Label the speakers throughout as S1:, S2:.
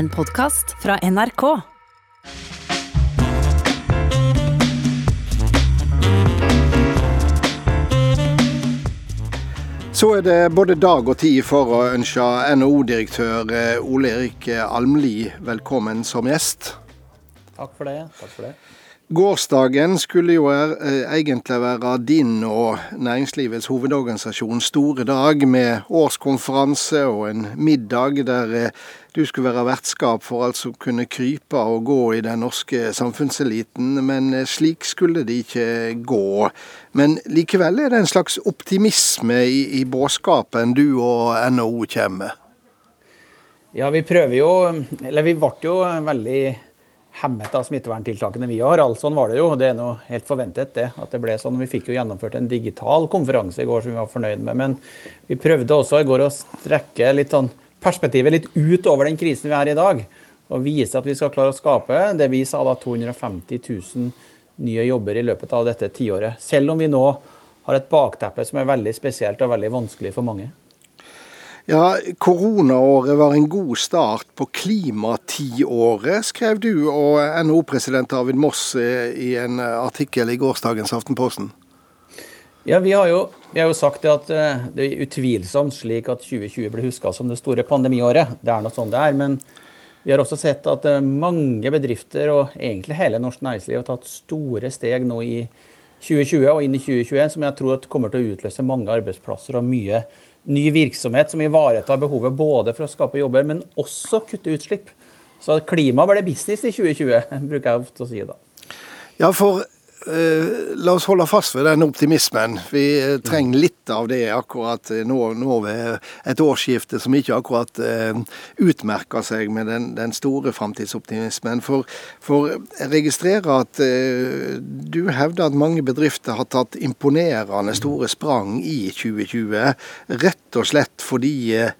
S1: En podkast fra NRK.
S2: Så er det både dag og tid for å ønske NHO-direktør eh, Ole Erik Almli velkommen som gjest.
S3: Takk for det. Takk for det.
S2: Gårsdagen skulle jo er, eh, egentlig være din og næringslivets hovedorganisasjons store dag, med årskonferanse og en middag der eh, du skulle være vertskap for alt som kunne krype og gå i den norske samfunnseliten. Men eh, slik skulle det ikke gå. Men likevel er det en slags optimisme i, i budskapen du og NHO kommer med.
S3: Ja, vi prøver jo Eller vi ble jo veldig hemmet av smitteverntiltakene vi har. Altså, sånn var det jo. Det er noe helt forventet det, at det ble sånn. Vi fikk jo gjennomført en digital konferanse i går som vi var fornøyd med. Men vi prøvde også i går å strekke litt sånn perspektivet litt utover den krisen vi er i dag. Og vise at vi skal klare å skape det vi sa da 250 000 nye jobber i løpet av dette tiåret. Selv om vi nå har et bakteppe som er veldig spesielt og veldig vanskelig for mange.
S2: Ja, Koronaåret var en god start på klimatiåret, skrev du og NHO-president David Moss i en artikkel i gårsdagens Aftenposten.
S3: Ja, vi har, jo, vi har jo sagt at eh, det er utvilsomt slik at 2020 blir huska som det store pandemiåret. Det er noe sånn det er. Men vi har også sett at eh, mange bedrifter og egentlig hele norsk næringsliv har tatt store steg nå i 2020 og inn i 2021 som jeg tror kommer til å utløse mange arbeidsplasser og mye ny virksomhet som ivaretar behovet både for å skape jobber, men også kutte utslipp. Så klima ble business i 2020, bruker jeg ofte å si da.
S2: Ja, for la oss holde fast ved den optimismen. Vi eh, trenger litt av det akkurat eh, nå, nå ved et årsskifte som ikke akkurat utmerker seg med den, den store framtidsoptimismen. For, for, jeg registrerer at du hevder at mange bedrifter har tatt imponerende store sprang i 2020. Rett og slett fordi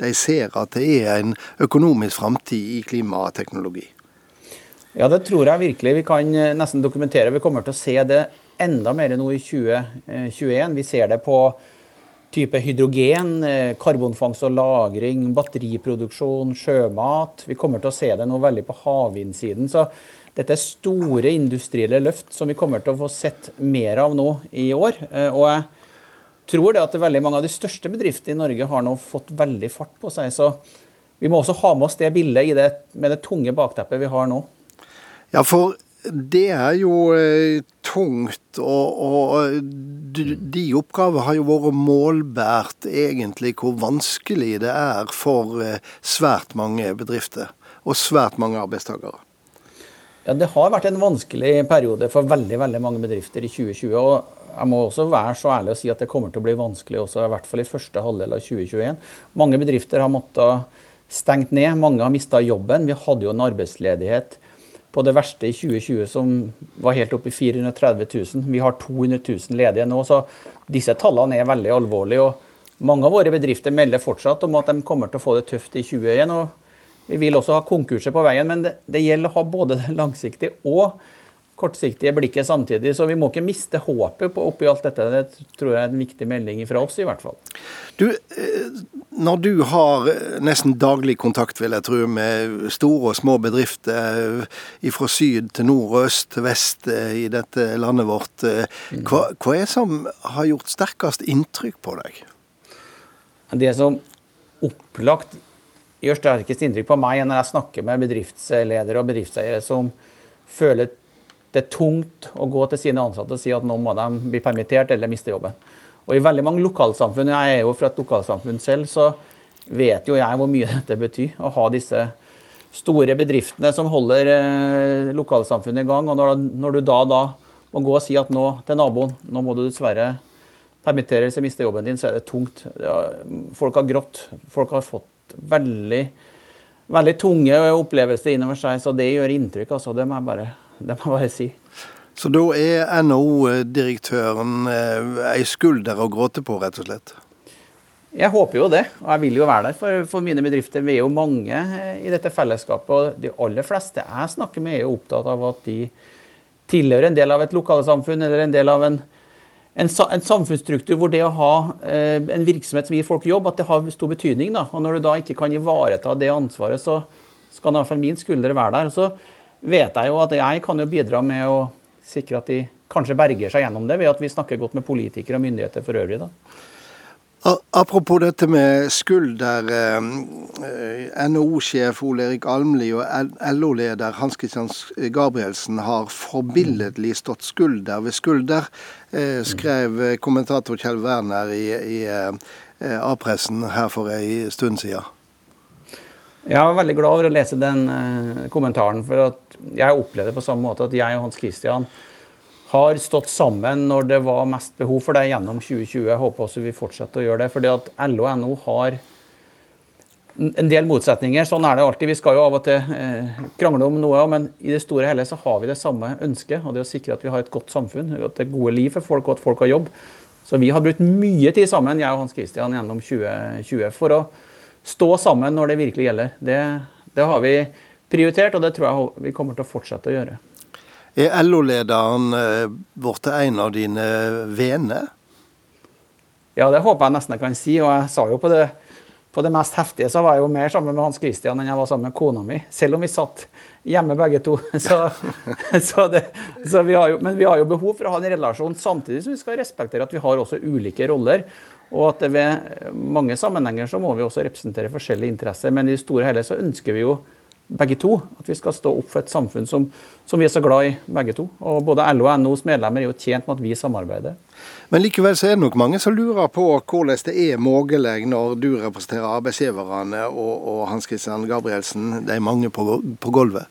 S2: de ser at det er en økonomisk framtid i klimateknologi.
S3: Ja, det tror jeg virkelig vi kan eh, nesten dokumentere. Vi kommer til å se det enda mer nå i 2021. Eh, vi ser det på type hydrogen, eh, karbonfangst og -lagring, batteriproduksjon, sjømat. Vi kommer til å se det nå veldig på havvindsiden. Så dette er store industrielle løft som vi kommer til å få sett mer av nå i år. Og jeg tror det at veldig mange av de største bedriftene i Norge har nå fått veldig fart på seg. Så vi må også ha med oss det bildet det, med det tunge bakteppet vi har nå.
S2: Ja, for det er jo eh, tungt, og, og de, oppgaver har jo vært målbært egentlig hvor vanskelig det er for eh, svært mange bedrifter og svært mange arbeidstakere.
S3: Ja, Det har vært en vanskelig periode for veldig veldig mange bedrifter i 2020. og jeg må også være så ærlig å si at det kommer til å bli vanskelig også, i hvert fall i første halvdel av 2021. Mange bedrifter har måttet stengt ned, mange har mista jobben. Vi hadde jo en arbeidsledighet på det verste i 2020 som var helt oppe i 430 000. Vi har 200 000 ledige nå, så disse tallene er veldig alvorlige. og Mange av våre bedrifter melder fortsatt om at de kommer til å få det tøft i 2021. og Vi vil også ha konkurser på veien, men det, det gjelder å ha både det langsiktige og kortsiktige blikket samtidig. Så vi må ikke miste håpet på oppi alt dette. Det tror jeg er en viktig melding fra oss, i hvert fall.
S2: Du, eh, når du har nesten daglig kontakt, vil jeg tro, med store og små bedrifter eh, fra syd til nord og øst til vest eh, i dette landet vårt, hva, hva er det som har gjort sterkest inntrykk på deg?
S3: Det som opplagt gjør sterkest inntrykk på meg når jeg snakker med bedriftsledere og bedriftseiere som føler det er tungt å gå til sine ansatte og si at nå må de bli permittert eller miste jobben. Og i veldig mange lokalsamfunn, jeg er jo fra et lokalsamfunn selv, så vet jo jeg hvor mye dette betyr. Å ha disse store bedriftene som holder eh, lokalsamfunnet i gang. Og når, når, du da, da må gå og si at nå til naboen nå må du dessverre permittere eller miste jobben din, så er det tungt. Folk har grått. Folk har fått veldig, veldig tunge opplevelser innover seg, så det gjør inntrykk. altså, Det må jeg bare det må jeg bare si.
S2: Så da er NHO-direktøren eh, ei skulder å gråte på, rett og slett?
S3: Jeg håper jo det, og jeg vil jo være der for, for, mine bedrifter. Vi er jo mange eh, i dette fellesskapet, og de aller fleste jeg snakker med, er jo opptatt av at de tilhører en del av et lokalsamfunn eller en del av en, en, en samfunnsstruktur hvor det å ha eh, en virksomhet som gir folk jobb, at det har stor betydning. Da. Og når du da ikke kan ivareta det ansvaret, så, skal i hvert fall min skulder være der. Så vet jeg jo at jeg kan jo bidra med å sikre at de kanskje berger seg gjennom det, ved at vi snakker godt med politikere og myndigheter for øvrig. da.
S2: Apropos dette med skulder. Eh, NHO-sjef Ole Erik Almli og LO-leder Hans Christian Gabrielsen har forbilledlig stått skulder ved skulder, eh, skrev kommentator Kjell Werner i, i eh, A-pressen her for ei stund siden.
S3: Jeg var veldig glad over å lese den kommentaren, for at jeg opplevde på samme måte at jeg og Hans Christian har stått sammen når det var mest behov for det gjennom 2020. Jeg håper også vi fortsetter å gjøre det. fordi at LO og NO har en del motsetninger. Sånn er det alltid. Vi skal jo av og til eh, krangle om noe, men i det store og hele så har vi det samme ønsket. Og det å sikre at vi har et godt samfunn, at det er gode liv for folk, og at folk har jobb. Så vi har brukt mye tid sammen, jeg og Hans Christian, gjennom 2020 for å stå sammen når det virkelig gjelder. Det, det har vi prioritert, og det tror jeg vi kommer til å fortsette å gjøre.
S2: Er LO-lederen eh, blitt en av dine venner?
S3: Ja, det håper jeg nesten jeg kan si. Og jeg sa jo på det, på det mest heftige så var jeg jo mer sammen med Hans Christian enn jeg var sammen med kona mi. Selv om vi satt hjemme begge to. Så, så det, så vi jo, men vi har jo behov for å ha en relasjon, samtidig som vi skal respektere at vi har også ulike roller. Og at ved mange sammenhenger så må vi også representere forskjellige interesser. Men i det store og hele så ønsker vi jo begge to. At vi skal stå opp for et samfunn som, som, vi er så glad i, begge to. Og Både LO og NHOs medlemmer er jo tjent med at vi samarbeider.
S2: Men likevel så er det nok mange som lurer på hvordan det er mulig når du representerer arbeidsgiverne og, og Hans Christian Gabrielsen, de mange på, på gulvet?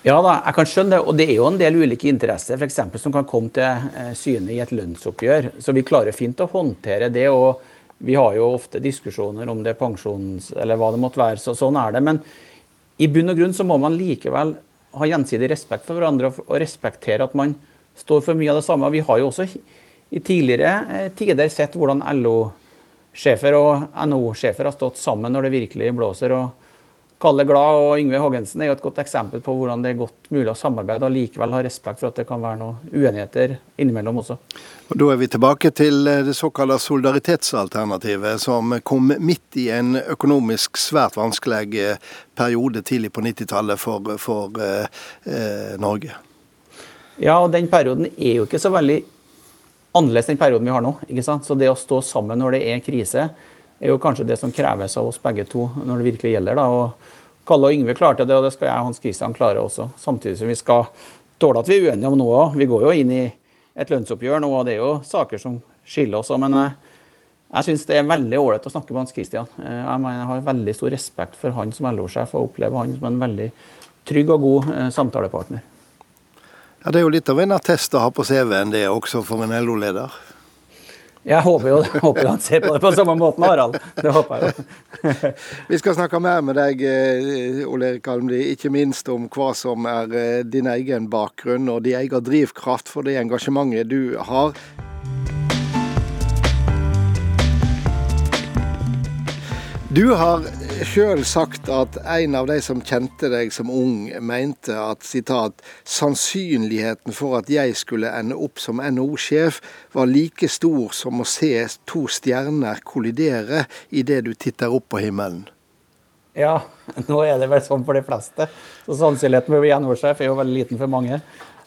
S3: Ja da, jeg kan skjønne det. Og det er jo en del ulike interesser for eksempel, som kan komme til eh, syne i et lønnsoppgjør. Så vi klarer fint å håndtere det. og vi har jo ofte diskusjoner om det er pensjons... eller hva det måtte være. så Sånn er det. Men i bunn og grunn så må man likevel ha gjensidig respekt for hverandre og respektere at man står for mye av det samme. Vi har jo også i tidligere eh, tider sett hvordan LO-sjefer og NHO-sjefer har stått sammen når det virkelig blåser. og Kalle Glad og Yngve Haagensen er jo et godt eksempel på hvordan det er godt mulig å samarbeide og likevel ha respekt for at det kan være noen uenigheter innimellom også.
S2: Og Da er vi tilbake til eh, det såkalte solidaritetsalternativet, som kom midt i en økonomisk svært vanskelig eh, periode tidlig på 90-tallet for, for eh, eh, Norge.
S3: Ja, og den perioden er jo ikke så veldig annerledes enn perioden vi har nå. ikke sant? Så det å stå sammen når det er krise, er jo kanskje det som kreves av oss begge to når det virkelig gjelder. da, og Kalle og Yngve klarte det, og det skal jeg og Hans Christian klare også. Samtidig som vi skal tåle at vi er uenige om noe òg. Vi går jo inn i et lønnsoppgjør nå, og det er jo saker som skiller oss òg. Men eh, jeg syns det er veldig ålreit å snakke med Hans Christian. Eh, jeg, mener, jeg har veldig stor respekt for han som LO-sjef, og opplever han som en veldig trygg og god eh, samtalepartner.
S2: Ja, Det er jo litt av en attest å ha på CV-en, det også for en LO-leder?
S3: Jeg håper jo håper han ser på det på samme måten, Harald. Det håper jeg
S2: jo. Vi skal snakke mer med deg, eh, Ole Erik Almli, ikke minst om hva som er eh, din egen bakgrunn og din egen drivkraft for det engasjementet du har. Du har sjøl sagt at en av de som kjente deg som ung, mente at citat, sannsynligheten for at jeg skulle ende opp som NHO-sjef var like stor som å se to stjerner kollidere idet du titter opp på himmelen.
S3: Ja, nå er det vel sånn for de fleste. Så sannsynligheten for å bli NHO-sjef er jo veldig liten for mange.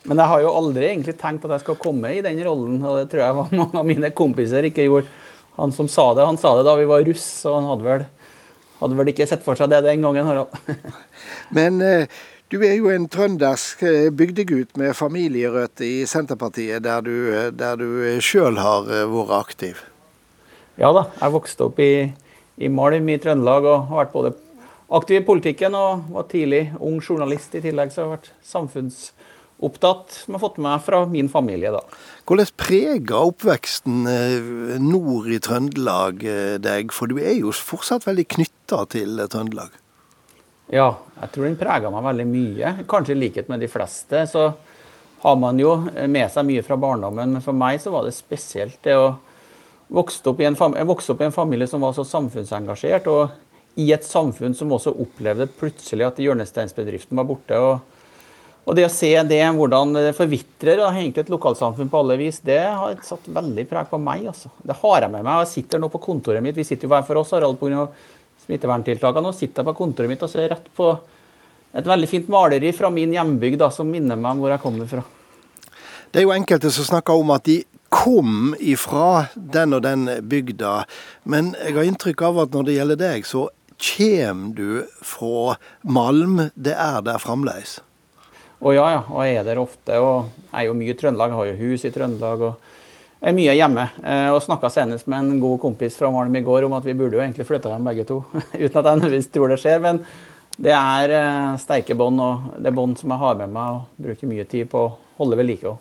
S3: Men jeg har jo aldri egentlig tenkt at jeg skal komme i den rollen, og det tror jeg mange av mine kompiser ikke gjorde. Han som sa det, han sa det da vi var russ, og han hadde vel, hadde vel ikke sett for seg det den gangen. Harald.
S2: Men eh, du er jo en trøndersk eh, bygdegutt med familierøtter i Senterpartiet, der du, eh, der du sjøl har vært aktiv?
S3: Ja da, jeg vokste opp i, i Malm i Trøndelag og har vært både aktiv i politikken og var tidlig ung journalist i tillegg, så jeg har vært samfunns opptatt, som har fått med meg fra min familie. da.
S2: Hvordan preger oppveksten eh, nord i Trøndelag eh, deg, for du er jo fortsatt veldig knytta til eh, Trøndelag?
S3: Ja, jeg tror den preger meg veldig mye. Kanskje i likhet med de fleste. Så har man jo med seg mye fra barndommen, men for meg så var det spesielt det å vokse opp i en, opp i en familie som var så samfunnsengasjert, og i et samfunn som også opplevde plutselig at hjørnesteinsbedriften var borte. og og det å se det, hvordan det forvitrer og egentlig et lokalsamfunn på alle vis, det har satt veldig preg på meg. altså. Det har jeg med meg. Jeg sitter nå på kontoret mitt. Vi sitter jo hver for oss, Harald, pga. smitteverntiltakene. Nå sitter jeg på kontoret mitt og ser rett på et veldig fint maleri fra min hjembygd da, som minner meg om hvor jeg kommer fra.
S2: Det er jo enkelte som snakker om at de kom ifra den og den bygda, men jeg har inntrykk av at når det gjelder deg, så kommer du fra Malm. Det er der fremdeles?
S3: Å ja, ja. Og jeg er der ofte. Og jeg er jo mye i Trøndelag. Jeg har jo hus i Trøndelag. og jeg er mye hjemme. Eh, og snakka senest med en god kompis fra Malm i går om at vi burde jo egentlig flytte dem begge to. Uten at jeg nødvendigvis tror det skjer. Men det er eh, sterke bånd, og det er bånd som jeg har med meg og bruker mye tid på å holde ved like.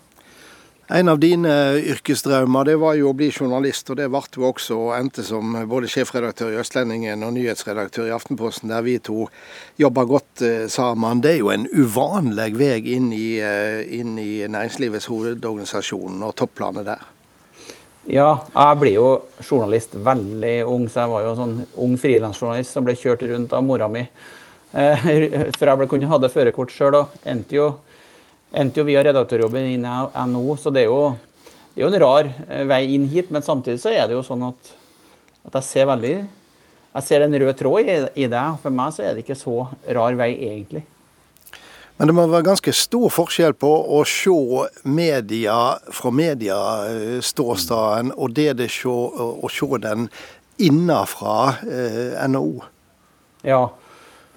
S2: En av dine yrkesdrømmer det var jo å bli journalist, og det ble du også. Og endte som både sjefredaktør i Østlendingen og nyhetsredaktør i Aftenposten, der vi to jobber godt eh, sammen. Det er jo en uvanlig vei inn eh, inn i Næringslivets hovedorganisasjon og topplanet der.
S3: Ja, jeg ble jo journalist veldig ung, så jeg var jo sånn ung frilansjournalist som ble kjørt rundt av mora mi. Eh, før jeg kunne hadde førerkort sjøl, og endte jo endte jo via redaktørjobben i NHO, så det er, jo, det er jo en rar eh, vei inn hit. Men samtidig så er det jo sånn at, at jeg ser veldig jeg ser en rød tråd i, i det. For meg så er det ikke så rar vei, egentlig.
S2: Men det må være ganske stor forskjell på å se media fra medieståstaden og det det å se den innafra eh, NHO.
S3: Ja,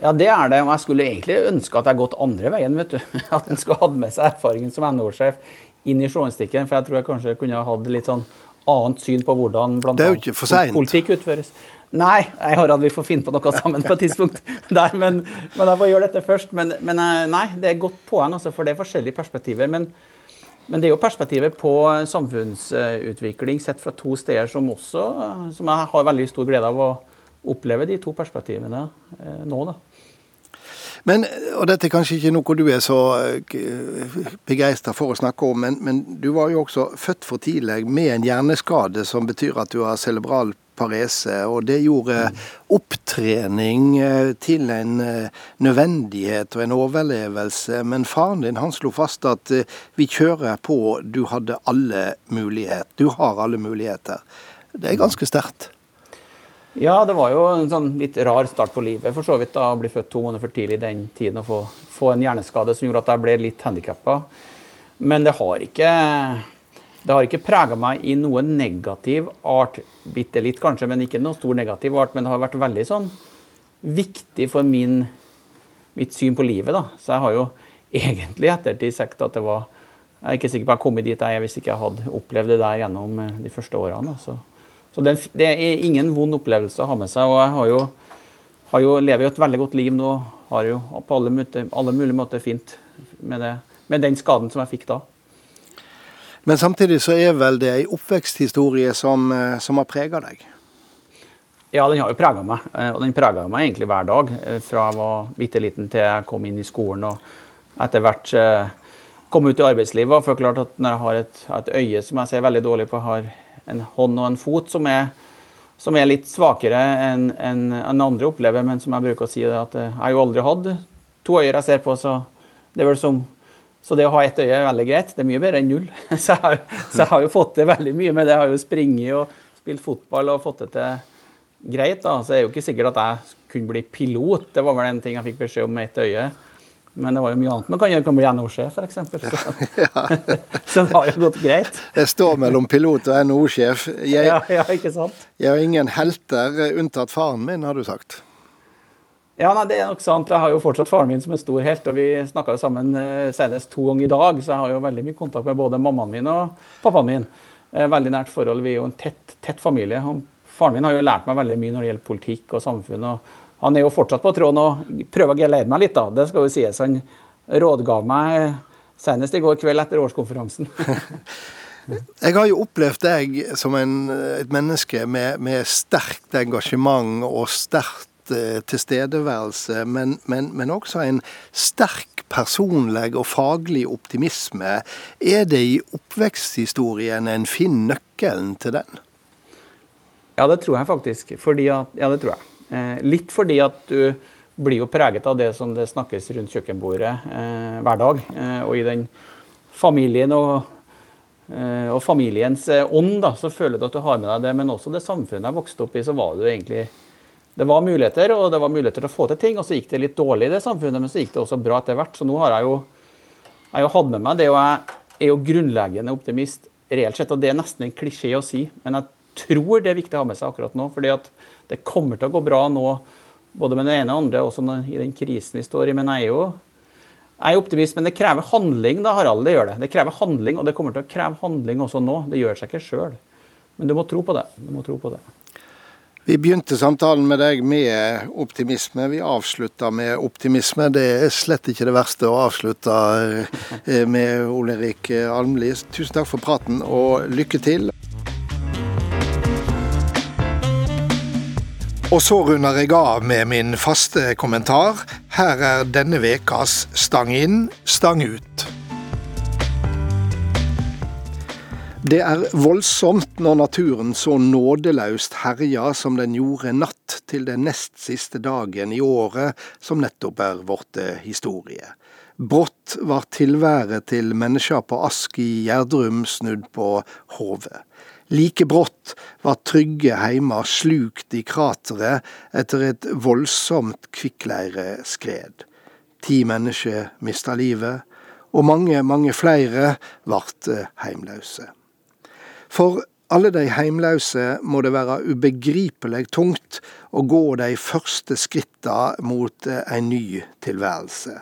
S3: ja, det er det. Og jeg skulle egentlig ønske at jeg gått andre veien. vet du. At en skulle hatt med seg erfaringen som NHO-sjef inn i journalistikken. For jeg tror jeg kanskje kunne hatt litt sånn annet syn på hvordan blant
S2: annet
S3: politikk utføres. Nei, jeg har at vi får finne på noe sammen på et tidspunkt der, men, men jeg får gjøre dette først. Men, men, eh, nei, det er et godt poeng, altså, for det er forskjellige perspektiver. Men, men det er jo perspektivet på samfunnsutvikling sett fra to steder som også som jeg har veldig stor glede av å oppleve de to perspektivene eh, nå. da.
S2: Men, og Dette er kanskje ikke noe du er så eh, begeistra for å snakke om, men, men, du var jo også født for tidlig med en hjerneskade som betyr at du har cerebral parese. og Det gjorde opptrening eh, til en nødvendighet og en overlevelse. Men faren din han slo fast at vi kjører på, du hadde alle muligheter. Du har alle muligheter. Det er ganske sterkt.
S3: Ja, det var jo en sånn litt rar start på livet for så vidt. da, Å bli født to måneder for tidlig i den tiden og få, få en hjerneskade som gjorde at jeg ble litt handikappa. Men det har ikke det ikke prega meg i noe negativ art. Bitte litt kanskje, men ikke noe stor negativ art. Men det har vært veldig sånn viktig for min, mitt syn på livet. da. Så jeg har jo egentlig ettertid sagt at det var Jeg er ikke sikker på at jeg kom dit jeg er hvis ikke jeg hadde opplevd det der gjennom eh, de første årene. Så. Så det, det, er ingen vond opplevelse å ha med seg. Og jeg har jo, har jo, lever jo et veldig godt liv nå. Har jo på alle, måter, alle mulige måter fint med, det, med, den skaden som jeg fikk da.
S2: Men samtidig så er vel det ei oppveksthistorie som, eh, som har prega deg?
S3: Ja, den har jo prega meg. Eh, og den prega meg egentlig hver dag. Eh, fra jeg var bitte liten til jeg kom inn i skolen og etter hvert kom ut i arbeidslivet. For klart at når jeg har et, et øye som jeg ser veldig dårlig på, har en hånd og en fot som er, som er litt svakere enn en, en andre opplever, men som jeg bruker å si, at jeg har jo aldri hatt to øyer jeg ser på, så det er vel som så det å ha ett øye er veldig greit. Det er mye bedre enn null. Så jeg, har, så jeg har jo fått til veldig mye med det. Jeg har jo springet og spilt fotball og fått det til greit. da. Så det er jo ikke sikkert at jeg kunne bli pilot. Det var vel en ting jeg fikk beskjed om med ett øye. Men det var jo mye annet man kan gjøre. Kan bli NHO-sjef, f.eks. Så. Ja. så det har jo gått greit.
S2: Jeg står mellom pilot og NHO-sjef. Jeg,
S3: ja, ja, ikke sant?
S2: jeg har ingen helter unntatt faren min, har du sagt.
S3: Ja, nei, det er nok sant. Jeg har jo fortsatt faren min som en stor helt. og Vi snakka sammen eh, senest to ganger i dag, så jeg har jo veldig mye kontakt med både mammaen min og pappaen min. Eh, veldig nært forhold. Vi er jo en tett, tett familie. Og faren min har jo lært meg veldig mye når det gjelder politikk og samfunn. og han er jo fortsatt på tråden og prøver å geleide meg litt, da. Det skal jo sies. Han rådgav meg senest i går kveld etter årskonferansen.
S2: Jeg har jo opplevd deg som en, et menneske med, med sterkt engasjement og sterkt eh, tilstedeværelse, men, men, men, også en sterk personlig og faglig optimisme. Er det i oppveksthistorien en finner nøkkelen til den?
S3: Ja, det tror jeg faktisk. Fordi at, ja, det tror jeg. Eh, litt fordi at du blir jo preget av det som det snakkes rundt kjøkkenbordet eh, hver dag. Eh, og i den familien og, eh, og familiens eh, ånd, da, så føler du at du har med deg det. Men også det samfunnet jeg vokste opp i, så var du egentlig det var muligheter, og det var muligheter til å få til ting. Og så gikk det litt dårlig i det samfunnet, men så gikk det også bra etter hvert. Så nå har jeg jo, jeg jo hatt med meg det, og jeg er jo grunnleggende optimist reelt sett. Og det er nesten en klisjé å si, men jeg tror det er viktig å ha med seg akkurat nå. fordi at det kommer til å gå bra nå, både med det ene og andre, også i den krisen vi står i. Men jeg er jo jeg er optimist, men det krever handling, da, Harald. Det gjør det. Det krever handling, og det kommer til å kreve handling også nå. Det gjør seg ikke sjøl. Men du må tro på det. Du må tro på det.
S2: Vi begynte samtalen med deg med optimisme. Vi avslutta med optimisme. Det er slett ikke det verste å avslutte eh, med Ole Erik Almli. Tusen takk for praten, og lykke til. Og så runder jeg av med min faste kommentar. Her er denne ukas Stang inn, stang ut. Det er voldsomt når naturen så nådeløst herjer som den gjorde natt til den nest siste dagen i året som nettopp er vårt historie. Brått var tilværet til mennesker på Ask i Gjerdrum snudd på hodet. Like brått var trygge heimer slukt i krateret etter et voldsomt kvikkleireskred. Ti mennesker mista livet, og mange, mange flere ble heimløse. For alle de heimløse må det være ubegripelig tungt å gå de første skritta mot en ny tilværelse.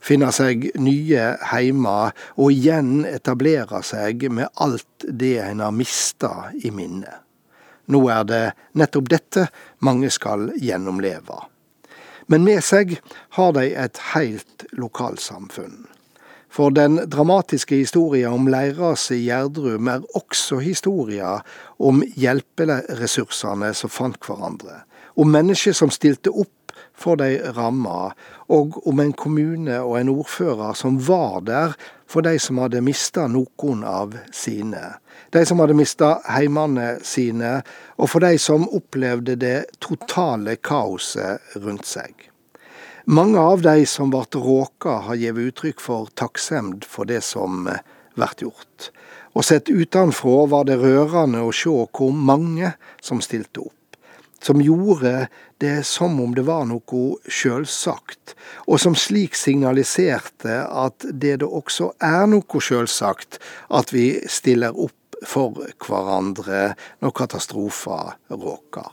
S2: Finne seg nye heimer og igjen etablere seg med alt det en har mista i minnet. Nå er det nettopp dette mange skal gjennomleve. Men med seg har de et heilt lokalsamfunn. For den dramatiske historien om leirraset i Gjerdrum er også historien om hjelperessursene som fant hverandre. Om mennesker som stilte opp for de ramma, og om en kommune og en ordfører som var der for de som hadde mista noen av sine. De som hadde mista heimene sine, og for de som opplevde det totale kaoset rundt seg. Mange av de som ble råka, har gitt uttrykk for takksemd for det som blir eh, gjort. Og sett utenfra var det rørende å se hvor mange som stilte opp. Som gjorde det som om det var noe sjølsagt, og som slik signaliserte at det da også er noe sjølsagt at vi stiller opp for hverandre når katastrofer råker.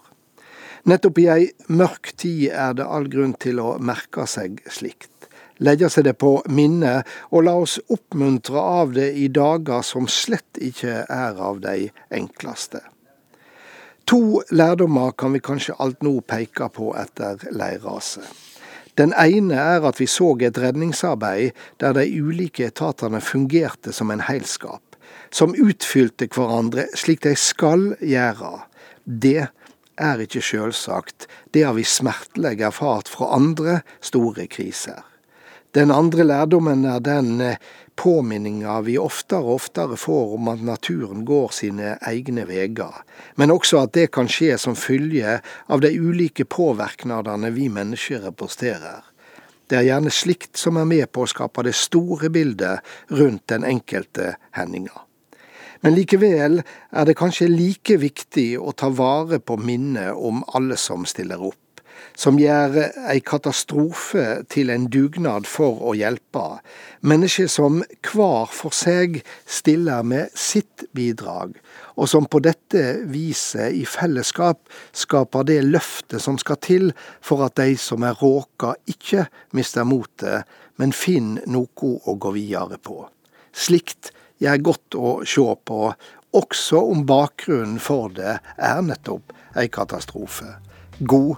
S2: Nettopp i ei mørk tid er det all grunn til å merke seg slikt. Legge seg det på minnet, og la oss oppmuntre av det i dager som slett ikke er av de enkleste. To lærdommer kan vi kanskje alt nå peke på etter leirraset. Den ene er at vi så et redningsarbeid der de ulike etatene fungerte som en heilskap, som utfylte hverandre slik de skal gjøre. Det er ikke sjølsagt, det har vi smertelig erfart fra andre store kriser. Den andre lærdommen er den eh, påminninga vi oftere og oftere får om at naturen går sine egne veier, men også at det kan skje som følge av de ulike påvirknadene vi mennesker representerer. Det er gjerne slikt som er med på å skape det store bildet rundt den enkelte hendinga. Men likevel er det kanskje like viktig å ta vare på minnet om alle som stiller opp, som gjør ei katastrofe til en dugnad for å hjelpe, mennesker som hver for seg stiller med sitt bidrag, og som på dette viset i fellesskap skaper det løftet som skal til for at de som er råka, ikke mister motet, men finner noe å gå videre på. Slikt gjør godt å se på, også om bakgrunnen for det er nettopp ei katastrofe. God